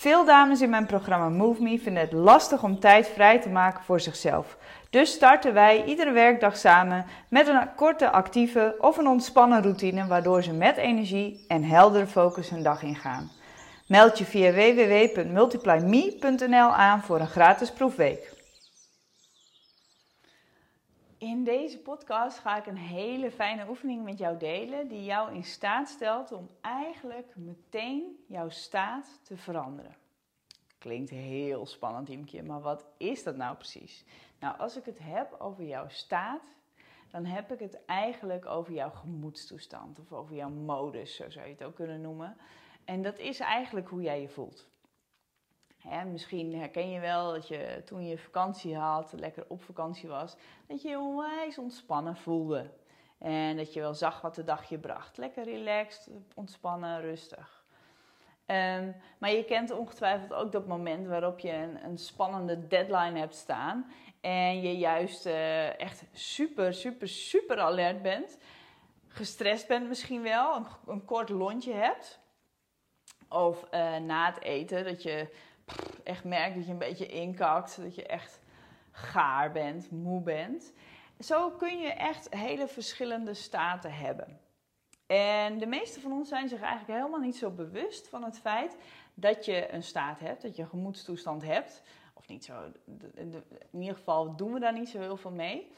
Veel dames in mijn programma Move Me vinden het lastig om tijd vrij te maken voor zichzelf. Dus starten wij iedere werkdag samen met een korte actieve of een ontspannen routine waardoor ze met energie en heldere focus hun dag ingaan. Meld je via www.multiplyme.nl aan voor een gratis proefweek. In deze podcast ga ik een hele fijne oefening met jou delen die jou in staat stelt om eigenlijk meteen jouw staat te veranderen. Klinkt heel spannend, Imke, maar wat is dat nou precies? Nou, als ik het heb over jouw staat, dan heb ik het eigenlijk over jouw gemoedstoestand of over jouw modus, zo zou je het ook kunnen noemen. En dat is eigenlijk hoe jij je voelt. Misschien herken je wel dat je toen je vakantie had, lekker op vakantie was, dat je je onwijs ontspannen voelde. En dat je wel zag wat de dag je bracht. Lekker relaxed, ontspannen, rustig. Um, maar je kent ongetwijfeld ook dat moment waarop je een, een spannende deadline hebt staan. En je juist uh, echt super, super, super alert bent. Gestrest bent misschien wel, een, kort lontje hebt. Of uh, na het eten dat je echt merkt dat je een beetje inkakt. Dat je echt gaar bent, moe bent. Zo kun je echt hele verschillende staten hebben. En de meeste van ons zijn zich eigenlijk helemaal niet zo bewust van het feit dat je een staat hebt, dat je een gemoedstoestand hebt. Of niet zo, in ieder geval doen we daar niet zo heel veel mee.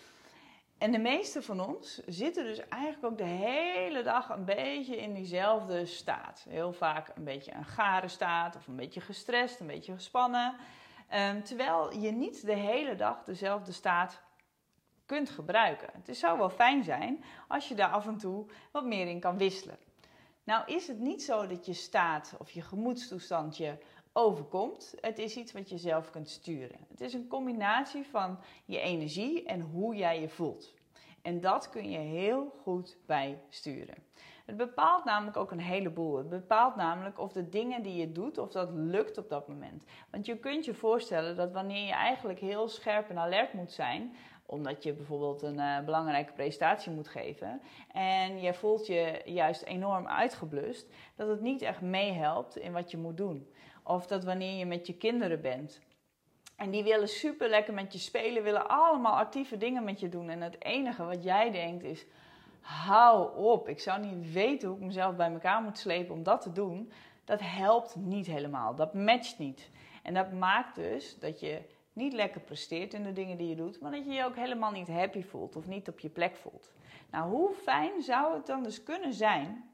En de meeste van ons zitten dus eigenlijk ook de hele dag een beetje in diezelfde staat. Heel vaak een beetje een gare staat of een beetje gestrest, een beetje gespannen. Um, terwijl je niet de hele dag dezelfde staat kunt gebruiken. Het zou wel fijn zijn als je daar af en toe wat meer in kan wisselen. Nou is het niet zo dat je staat of je gemoedstoestand je overkomt. Het is iets wat je zelf kunt sturen. Het is een combinatie van je energie en hoe jij je voelt. En dat kun je heel goed bijsturen. Het bepaalt namelijk ook een heleboel. Het bepaalt namelijk of de dingen die je doet, of dat lukt op dat moment. Want je kunt je voorstellen dat wanneer je eigenlijk heel scherp en alert moet zijn, omdat je bijvoorbeeld een uh, belangrijke presentatie moet geven. En je voelt je juist enorm uitgeblust. Dat het niet echt meehelpt in wat je moet doen. Of dat wanneer je met je kinderen bent. En die willen super lekker met je spelen, willen allemaal actieve dingen met je doen. En het enige wat jij denkt is: hou op, ik zou niet weten hoe ik mezelf bij elkaar moet slepen om dat te doen. Dat helpt niet helemaal, dat matcht niet. En dat maakt dus dat je niet lekker presteert in de dingen die je doet, maar dat je je ook helemaal niet happy voelt of niet op je plek voelt. Nou, hoe fijn zou het dan dus kunnen zijn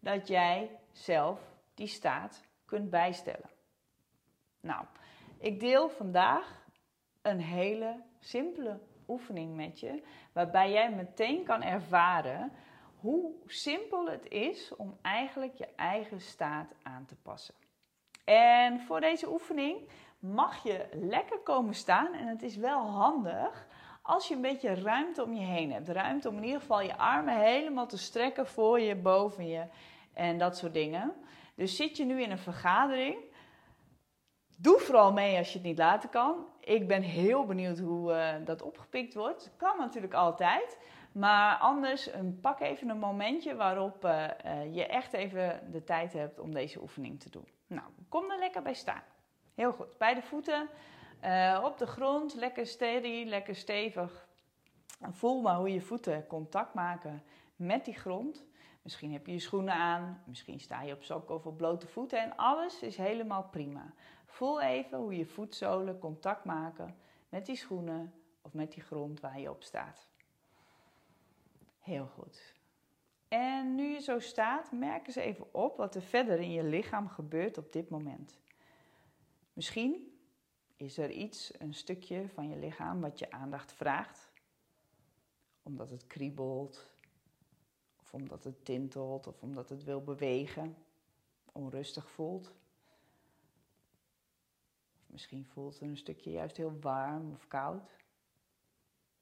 dat jij zelf die staat kunt bijstellen? Nou, ik deel vandaag een hele simpele oefening met je, waarbij jij meteen kan ervaren hoe simpel het is om eigenlijk je eigen staat aan te passen. En voor deze oefening mag je lekker komen staan. En het is wel handig als je een beetje ruimte om je heen hebt. Ruimte om in ieder geval je armen helemaal te strekken voor je, boven je en dat soort dingen. Dus zit je nu in een vergadering, doe vooral mee als je het niet laten kan. Ik ben heel benieuwd hoe uh, dat opgepikt wordt. Kan natuurlijk altijd. Maar anders, pak even een momentje waarop uh, uh, je echt even de tijd hebt om deze oefening te doen. Nou, kom er lekker bij staan. Heel goed. Beide voeten uh, op de grond, lekker steady, lekker stevig. Voel maar hoe je voeten contact maken met die grond. Misschien heb je je schoenen aan, misschien sta je op sokken of op blote voeten en alles is helemaal prima. Voel even hoe je voetzolen contact maken met die schoenen of met die grond waar je op staat. Heel goed. En nu je zo staat, merk eens even op wat er verder in je lichaam gebeurt op dit moment. Misschien is er iets, een stukje van je lichaam wat je aandacht vraagt, omdat het kriebelt, of omdat het tintelt, of omdat het wil bewegen, onrustig voelt. Misschien voelt het een stukje juist heel warm of koud.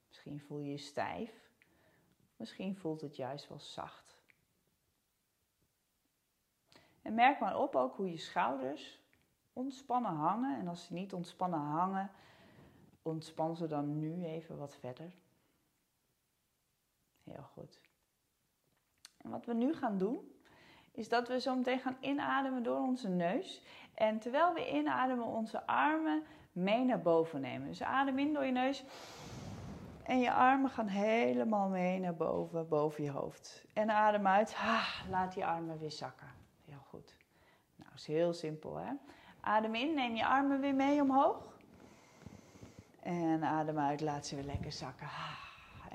Misschien voel je je stijf. Misschien voelt het juist wel zacht. En merk maar op ook hoe je schouders ontspannen hangen. En als ze niet ontspannen hangen, ontspan ze dan nu even wat verder. Heel goed. En wat we nu gaan doen, is dat we zo meteen gaan inademen door onze neus. En terwijl we inademen, onze armen mee naar boven nemen. Dus adem in door je neus. En je armen gaan helemaal mee naar boven, boven je hoofd. En adem uit. Laat die armen weer zakken. Heel goed. Nou, is heel simpel hè. Adem in, neem je armen weer mee omhoog. En adem uit, laat ze weer lekker zakken.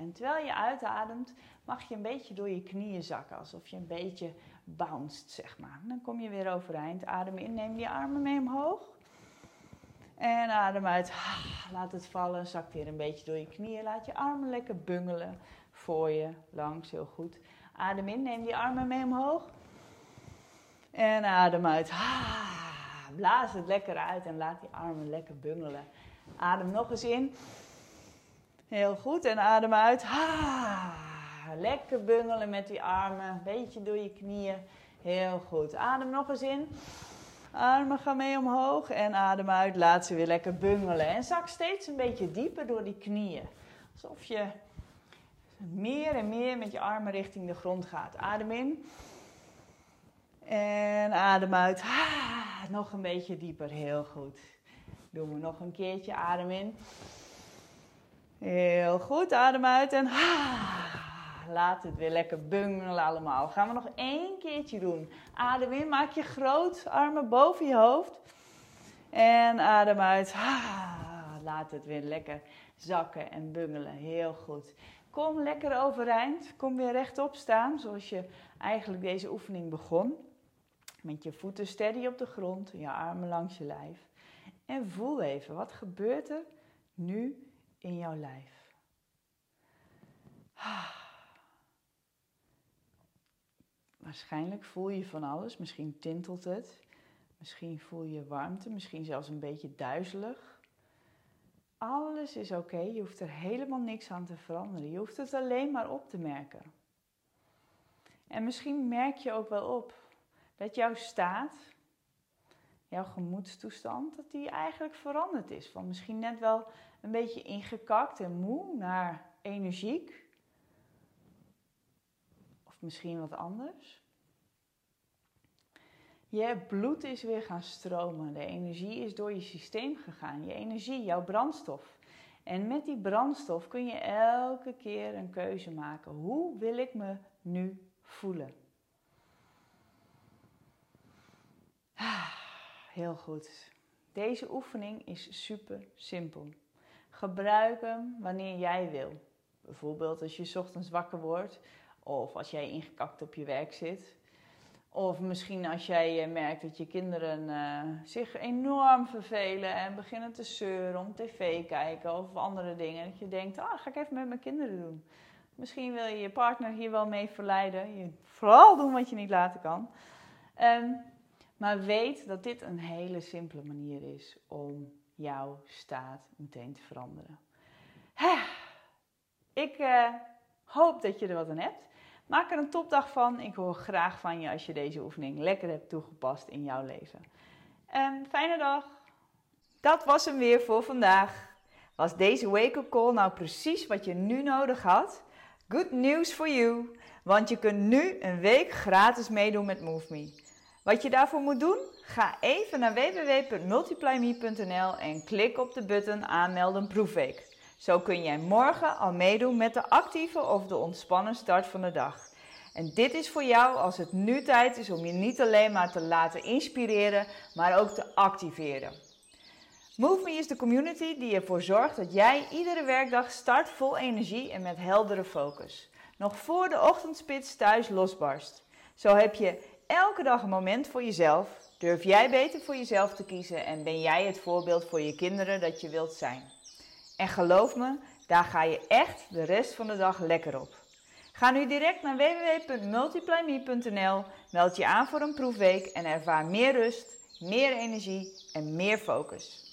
En terwijl je uitademt, mag je een beetje door je knieën zakken. Alsof je een beetje bounced, zeg maar. Dan kom je weer overeind. Adem in, neem die armen mee omhoog. En adem uit. Ah, laat het vallen. Zak weer een beetje door je knieën. Laat je armen lekker bungelen voor je. Langs, heel goed. Adem in, neem die armen mee omhoog. En adem uit. Ah, blaas het lekker uit en laat die armen lekker bungelen. Adem nog eens in. Heel goed. En adem uit. Ah, lekker bungelen met die armen. Een beetje door je knieën. Heel goed. Adem nog eens in. Armen gaan mee omhoog en adem uit. Laat ze weer lekker bungelen. En zak steeds een beetje dieper door die knieën. Alsof je meer en meer met je armen richting de grond gaat. Adem in. En adem uit. Ah, nog een beetje dieper. Heel goed. Doen we nog een keertje. Adem in. Heel goed. Adem uit en laat het weer lekker bungelen allemaal. Gaan we nog één keertje doen. Adem in. Maak je groot. Armen boven je hoofd. En adem uit. Laat het weer lekker zakken en bungelen. Heel goed. Kom lekker overeind. Kom weer rechtop staan, zoals je eigenlijk deze oefening begon. Met je voeten steady op de grond, je armen langs je lijf. En voel even, wat gebeurt er nu in jouw lijf? Waarschijnlijk voel je van alles. Misschien tintelt het. Misschien voel je warmte. Misschien zelfs een beetje duizelig. Alles is oké. Je hoeft er helemaal niks aan te veranderen. Je hoeft het alleen maar op te merken. En misschien merk je ook wel op dat jouw staat, jouw gemoedstoestand, dat die eigenlijk veranderd is. Van misschien net wel een beetje ingekakt en moe naar energiek. Of misschien wat anders. Je bloed is weer gaan stromen. De energie is door je systeem gegaan. Je energie, jouw brandstof. En met die brandstof kun je elke keer een keuze maken. Hoe wil ik me nu voelen? Ah, heel goed. Deze oefening is super simpel. Gebruik hem wanneer jij wil. Bijvoorbeeld als je ochtends wakker wordt of als jij ingekakt op je werk zit. Of misschien als jij eh, merkt dat je kinderen uh, zich enorm vervelen en beginnen te zeuren om tv kijken of andere dingen. Dat je denkt, ah, ga ik even met mijn kinderen doen. Misschien wil je je partner hier wel mee verleiden. Je vooral doen wat je niet laten kan. Um, maar weet dat dit een hele simpele manier is om jouw staat meteen te veranderen. Ik uh, hoop dat je er wat aan hebt. Maak er een topdag van. Ik hoor graag van je als je deze oefening lekker hebt toegepast in jouw leven. Um, fijne dag. Dat was hem weer voor vandaag. Was deze wake-up call nou precies wat je nu nodig had? Good news for you, want je kunt nu een week gratis meedoen met MoveMe. Wat je daarvoor moet doen? Ga even naar www.multiplyme.nl en klik op de button aanmelden proefweek. Zo kun jij morgen al meedoen met de actieve of de ontspannen start van de dag. En dit is voor jou als het nu tijd is om je niet alleen maar te laten inspireren, maar ook te activeren. MoveMe is de community die ervoor zorgt dat jij iedere werkdag start vol energie en met heldere focus. Nog voor de ochtendspits thuis losbarst. Zo heb je elke dag een moment voor jezelf. Durf jij beter voor jezelf te kiezen en ben jij het voorbeeld voor je kinderen dat je wilt zijn. En geloof me, daar ga je echt de rest van de dag lekker op. Ga nu direct naar www.multiplyme.nl, meld je aan voor een proefweek en ervaar meer rust, meer energie en meer focus.